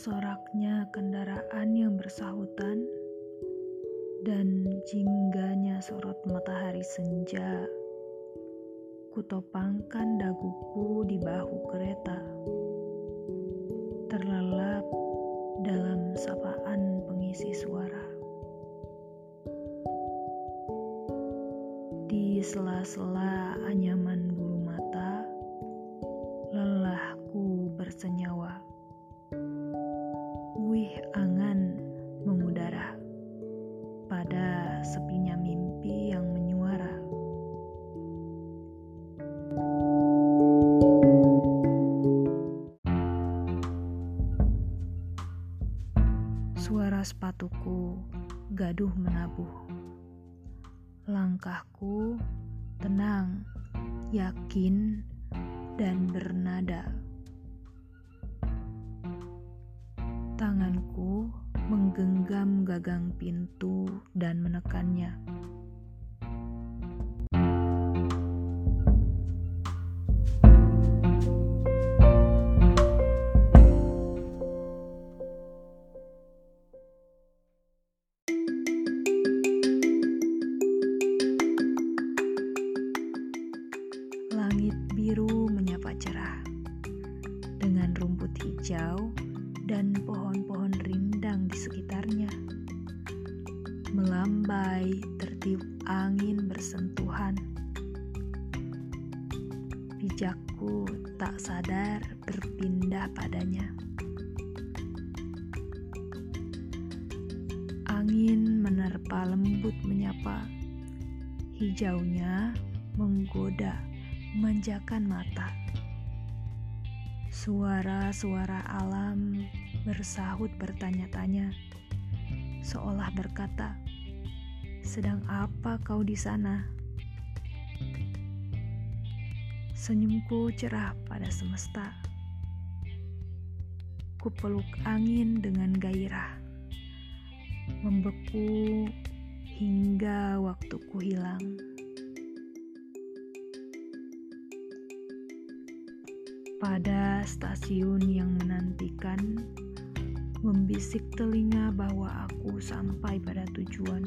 soraknya kendaraan yang bersahutan dan jingganya sorot matahari senja. Kutopangkan daguku di bahu kereta. Terlelap dalam sapaan pengisi suara. Di sela-sela anyaman bulu mata, lelahku bersenyawa. Angan mengudara pada sepinya mimpi yang menyuara. Suara sepatuku gaduh menabuh. Langkahku tenang, yakin, dan bernada. Menggenggam gagang pintu dan menekannya. Langit biru menyapa cerah dengan rumput hijau dan pohon-pohon Melambai tertiup angin bersentuhan. Pijakku tak sadar berpindah padanya. Angin menerpa lembut menyapa. Hijaunya menggoda, memanjakan mata. Suara-suara alam bersahut bertanya-tanya, seolah berkata, "Sedang apa kau di sana?" Senyumku cerah pada semesta. Kupeluk angin dengan gairah, membeku hingga waktuku hilang. Pada stasiun yang menantikan, membisik telinga bahwa aku sampai pada tujuan.